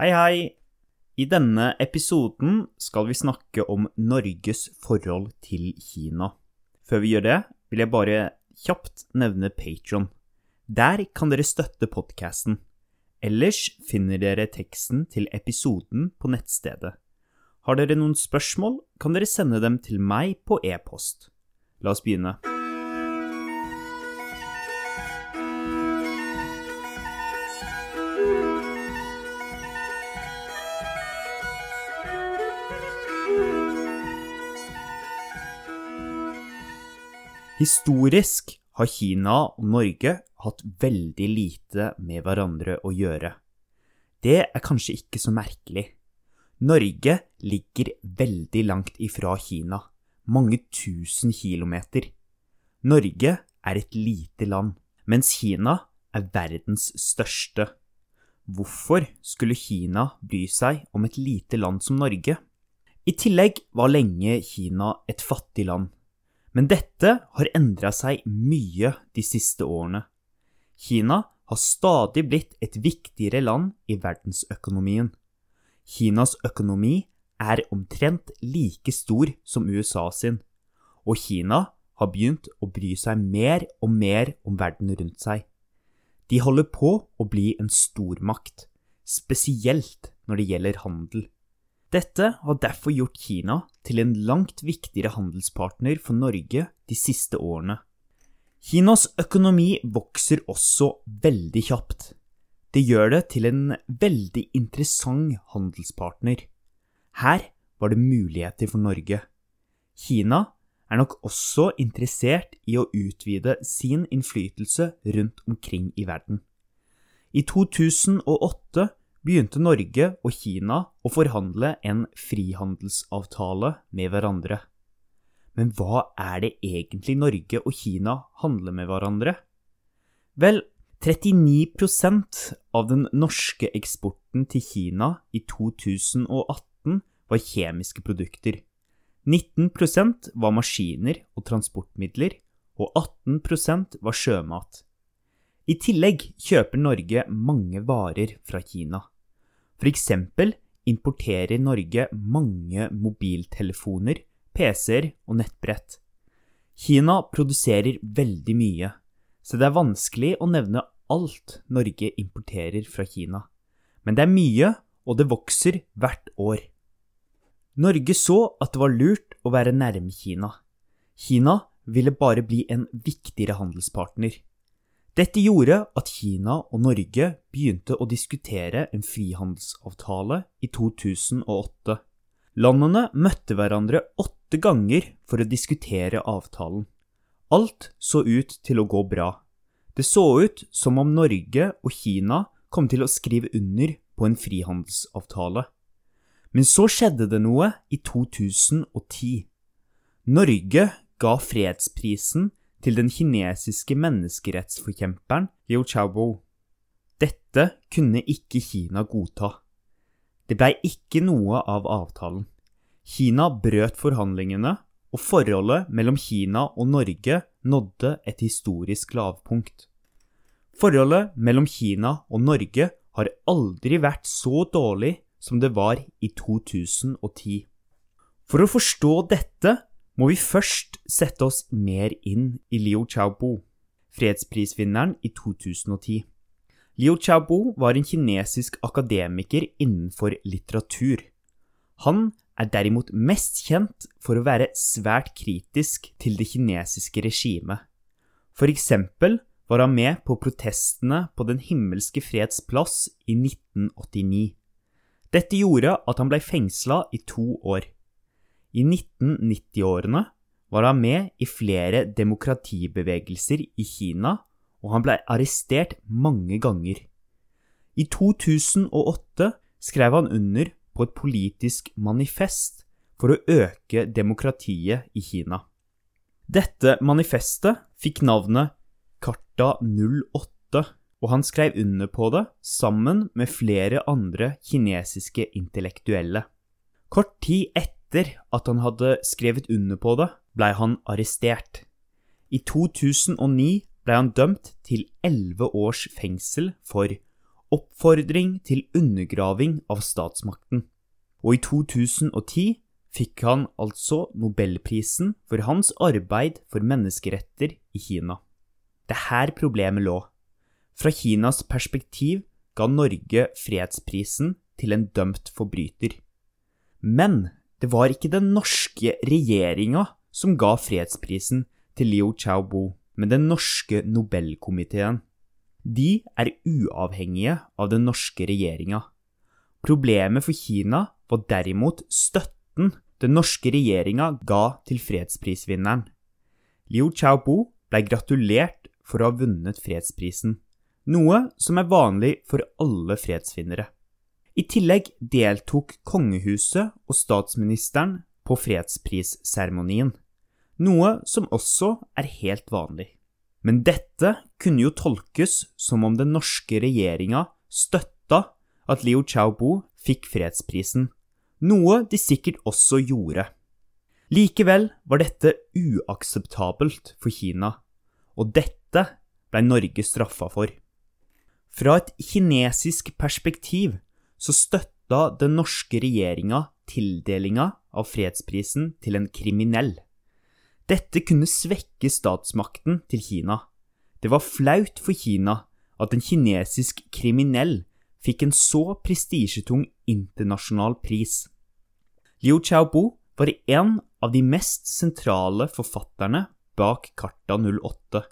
Hei, hei! I denne episoden skal vi snakke om Norges forhold til Kina. Før vi gjør det, vil jeg bare kjapt nevne Patron. Der kan dere støtte podkasten. Ellers finner dere teksten til episoden på nettstedet. Har dere noen spørsmål, kan dere sende dem til meg på e-post. La oss begynne. Historisk har Kina og Norge hatt veldig lite med hverandre å gjøre. Det er kanskje ikke så merkelig. Norge ligger veldig langt ifra Kina, mange tusen kilometer. Norge er et lite land, mens Kina er verdens største. Hvorfor skulle Kina bry seg om et lite land som Norge? I tillegg var lenge Kina et fattig land. Men dette har endra seg mye de siste årene. Kina har stadig blitt et viktigere land i verdensøkonomien. Kinas økonomi er omtrent like stor som USA sin, og Kina har begynt å bry seg mer og mer om verden rundt seg. De holder på å bli en stormakt, spesielt når det gjelder handel. Dette har derfor gjort Kina til en langt viktigere handelspartner for Norge de siste årene. Kinas økonomi vokser også veldig kjapt. Det gjør det til en veldig interessant handelspartner. Her var det muligheter for Norge. Kina er nok også interessert i å utvide sin innflytelse rundt omkring i verden. I 2008 begynte Norge og Kina å forhandle en frihandelsavtale med hverandre. Men hva er det egentlig Norge og Kina handler med hverandre? Vel, 39% av den norske eksporten til Kina i 2018 var kjemiske produkter. 19% var maskiner og transportmidler, og 18% var sjømat. I tillegg kjøper Norge mange varer fra Kina. For eksempel importerer Norge mange mobiltelefoner, PC-er og nettbrett. Kina produserer veldig mye, så det er vanskelig å nevne alt Norge importerer fra Kina. Men det er mye, og det vokser hvert år. Norge så at det var lurt å være nærme Kina. Kina ville bare bli en viktigere handelspartner. Dette gjorde at Kina og Norge begynte å diskutere en frihandelsavtale i 2008. Landene møtte hverandre åtte ganger for å diskutere avtalen. Alt så ut til å gå bra. Det så ut som om Norge og Kina kom til å skrive under på en frihandelsavtale. Men så skjedde det noe i 2010. Norge ga fredsprisen til den kinesiske menneskerettsforkjemperen Liu Xiaobo. Dette kunne ikke Kina godta. Det blei ikke noe av avtalen. Kina brøt forhandlingene, og forholdet mellom Kina og Norge nådde et historisk lavpunkt. Forholdet mellom Kina og Norge har aldri vært så dårlig som det var i 2010. For å forstå dette må vi først sette oss mer inn i Liu Xiaobo, fredsprisvinneren i 2010. Liu Xiaobo var en kinesisk akademiker innenfor litteratur. Han er derimot mest kjent for å være svært kritisk til det kinesiske regimet. For eksempel var han med på protestene på Den himmelske freds plass i 1989. Dette gjorde at han ble fengsla i to år. I 1990-årene var han med i flere demokratibevegelser i Kina, og han ble arrestert mange ganger. I 2008 skrev han under på et politisk manifest for å øke demokratiet i Kina. Dette manifestet fikk navnet Karta 08, og han skrev under på det sammen med flere andre kinesiske intellektuelle. Kort tid etter etter at han hadde skrevet under på det, blei han arrestert. I 2009 blei han dømt til elleve års fengsel for oppfordring til undergraving av statsmakten, og i 2010 fikk han altså nobelprisen for hans arbeid for menneskeretter i Kina. Det er her problemet lå. Fra Kinas perspektiv ga Norge fredsprisen til en dømt forbryter. Men det var ikke den norske regjeringa som ga fredsprisen til Liu Xiaobo, men den norske Nobelkomiteen. De er uavhengige av den norske regjeringa. Problemet for Kina var derimot støtten den norske regjeringa ga til fredsprisvinneren. Liu Xiaobo ble gratulert for å ha vunnet fredsprisen, noe som er vanlig for alle fredsvinnere. I tillegg deltok kongehuset og statsministeren på fredsprisseremonien, noe som også er helt vanlig. Men dette kunne jo tolkes som om den norske regjeringa støtta at Liu Xiaobo fikk fredsprisen, noe de sikkert også gjorde. Likevel var dette uakseptabelt for Kina, og dette ble Norge straffa for. Fra et kinesisk perspektiv så støtta den norske regjeringa tildelinga av fredsprisen til en kriminell. Dette kunne svekke statsmakten til Kina. Det var flaut for Kina at en kinesisk kriminell fikk en så prestisjetung internasjonal pris. Liu Xiaobo var en av de mest sentrale forfatterne bak Karta 08.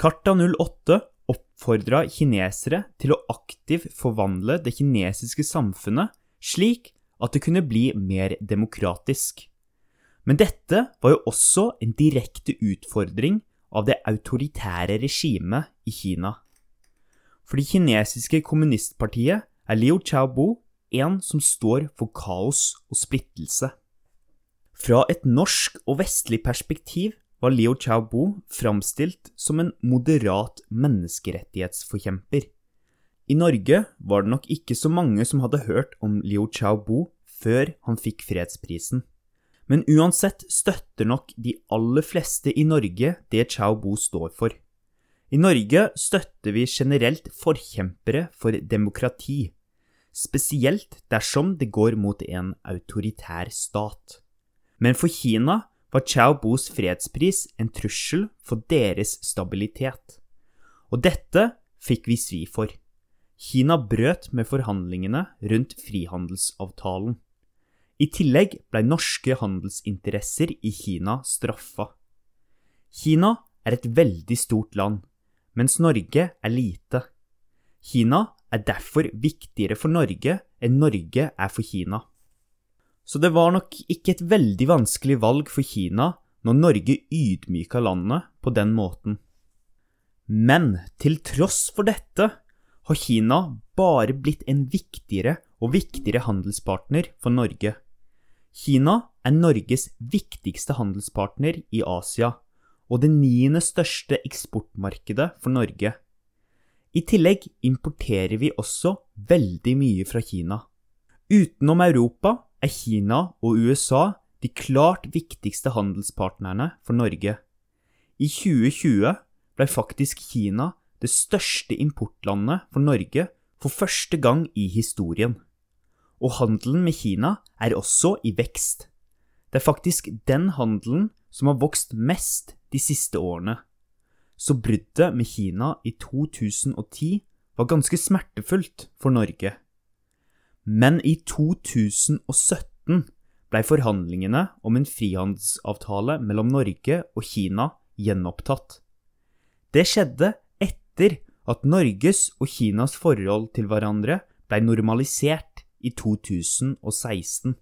Karta 08 oppfordra kinesere til å aktivt forvandle det kinesiske samfunnet slik at det kunne bli mer demokratisk. Men dette var jo også en direkte utfordring av det autoritære regimet i Kina. For det kinesiske kommunistpartiet er Liu Xiaobo en som står for kaos og splittelse. Fra et norsk og vestlig perspektiv var Liu Xiaobo framstilt som en moderat menneskerettighetsforkjemper. I Norge var det nok ikke så mange som hadde hørt om Liu Xiaobo før han fikk fredsprisen. Men uansett støtter nok de aller fleste i Norge det Xiaobo står for. I Norge støtter vi generelt forkjempere for demokrati, spesielt dersom det går mot en autoritær stat. Men for Kina var Xiaobos fredspris en trussel for deres stabilitet. Og dette fikk vi svi for. Kina brøt med forhandlingene rundt frihandelsavtalen. I tillegg ble norske handelsinteresser i Kina straffa. Kina er et veldig stort land, mens Norge er lite. Kina er derfor viktigere for Norge enn Norge er for Kina. Så det var nok ikke et veldig vanskelig valg for Kina når Norge ydmyka landet på den måten. Men til tross for dette har Kina bare blitt en viktigere og viktigere handelspartner for Norge. Kina er Norges viktigste handelspartner i Asia, og det niende største eksportmarkedet for Norge. I tillegg importerer vi også veldig mye fra Kina. Utenom Europa er Kina og USA de klart viktigste handelspartnerne for Norge. I 2020 ble faktisk Kina det største importlandet for Norge for første gang i historien. Og handelen med Kina er også i vekst. Det er faktisk den handelen som har vokst mest de siste årene så bruddet med Kina i 2010 var ganske smertefullt for Norge. Men i 2017 blei forhandlingene om en frihandelsavtale mellom Norge og Kina gjenopptatt. Det skjedde etter at Norges og Kinas forhold til hverandre blei normalisert i 2016.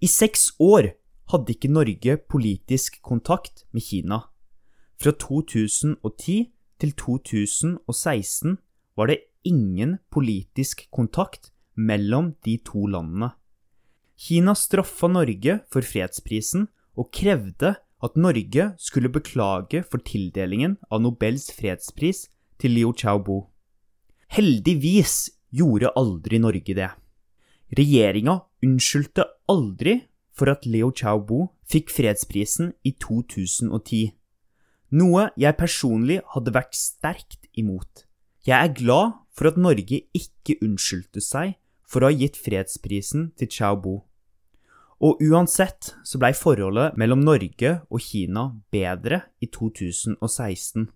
I seks år hadde ikke Norge politisk kontakt med Kina. Fra 2010 til 2016 var det ingen politisk kontakt mellom de to landene. Kina straffa Norge for fredsprisen og krevde at Norge skulle beklage for tildelingen av Nobels fredspris til Liu Xiaobo. Heldigvis gjorde aldri Norge det. Regjeringa unnskyldte aldri for at Liu Xiaobo fikk fredsprisen i 2010. Noe jeg personlig hadde vært sterkt imot. Jeg er glad for at Norge ikke unnskyldte seg for å ha gitt fredsprisen til Xiaobo. Og uansett så blei forholdet mellom Norge og Kina bedre i 2016.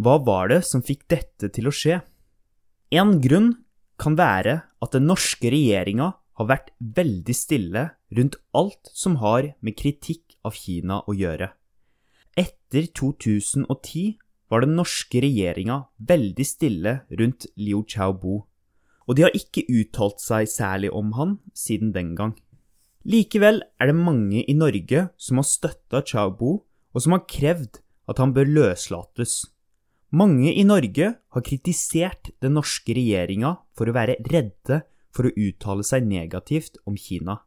Hva var det som fikk dette til å skje? En grunn kan være at den norske regjeringa har vært veldig stille rundt alt som har med kritikk av Kina å gjøre. Etter 2010 var den norske regjeringa veldig stille rundt Liu Xiaobo, og de har ikke uttalt seg særlig om han siden den gang. Likevel er det mange i Norge som har støtta Xiaobo, og som har krevd at han bør løslates. Mange i Norge har kritisert den norske regjeringa for å være redde for å uttale seg negativt om Kina.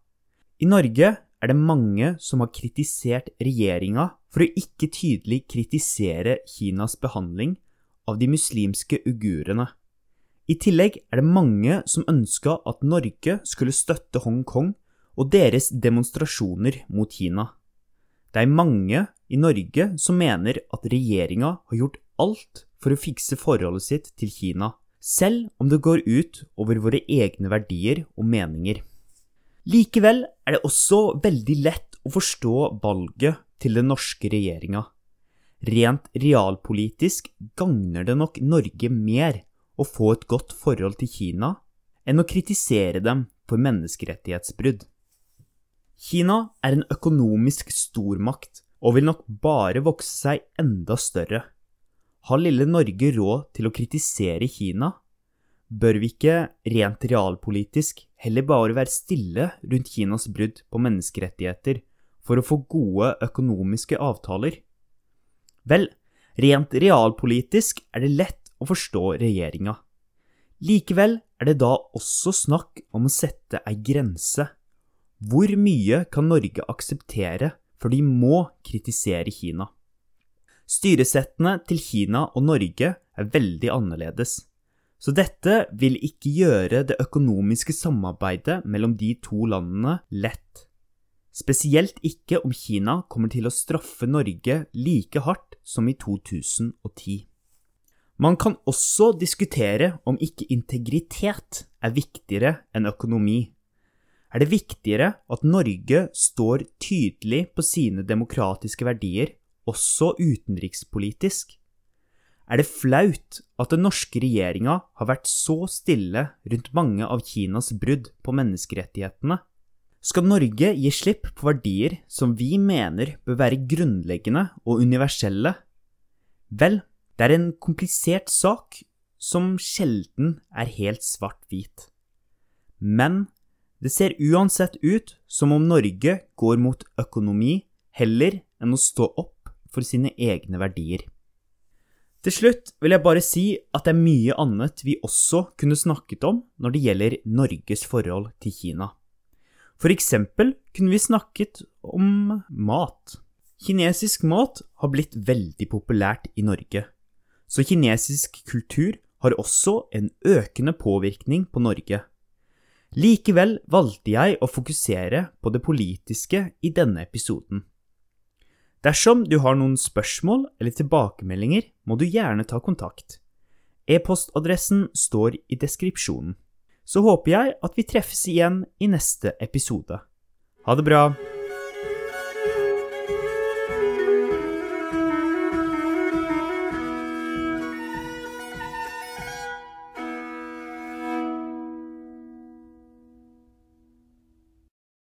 I Norge er det mange som har kritisert regjeringa for å ikke tydelig kritisere Kinas behandling av de muslimske uigurene. I tillegg er det mange som ønska at Norge skulle støtte Hongkong og deres demonstrasjoner mot Kina. Det er mange i Norge som mener at regjeringa har gjort alt for å fikse forholdet sitt til Kina, selv om det går ut over våre egne verdier og meninger. Likevel er det også veldig lett å forstå valget til den norske regjeringa. Rent realpolitisk gagner det nok Norge mer å få et godt forhold til Kina enn å kritisere dem for menneskerettighetsbrudd. Kina er en økonomisk stormakt og vil nok bare vokse seg enda større. Har lille Norge råd til å kritisere Kina? Bør vi ikke rent realpolitisk heller bare være stille rundt Kinas brudd på menneskerettigheter for å få gode økonomiske avtaler? Vel, rent realpolitisk er det lett å forstå regjeringa. Likevel er det da også snakk om å sette ei grense hvor mye kan Norge akseptere før de må kritisere Kina? Styresettene til Kina og Norge er veldig annerledes, så dette vil ikke gjøre det økonomiske samarbeidet mellom de to landene lett. Spesielt ikke om Kina kommer til å straffe Norge like hardt som i 2010. Man kan også diskutere om ikke integritet er viktigere enn økonomi er det viktigere at Norge står tydelig på sine demokratiske verdier, også utenrikspolitisk? Er det flaut at den norske regjeringa har vært så stille rundt mange av Kinas brudd på menneskerettighetene? Skal Norge gi slipp på verdier som vi mener bør være grunnleggende og universelle? Vel, det er en komplisert sak som sjelden er helt svart-hvit. Men det ser uansett ut som om Norge går mot økonomi heller enn å stå opp for sine egne verdier. Til slutt vil jeg bare si at det er mye annet vi også kunne snakket om når det gjelder Norges forhold til Kina. For eksempel kunne vi snakket om mat. Kinesisk mat har blitt veldig populært i Norge, så kinesisk kultur har også en økende påvirkning på Norge. Likevel valgte jeg å fokusere på det politiske i denne episoden. Dersom du har noen spørsmål eller tilbakemeldinger, må du gjerne ta kontakt. E-postadressen står i deskripsjonen. Så håper jeg at vi treffes igjen i neste episode. Ha det bra!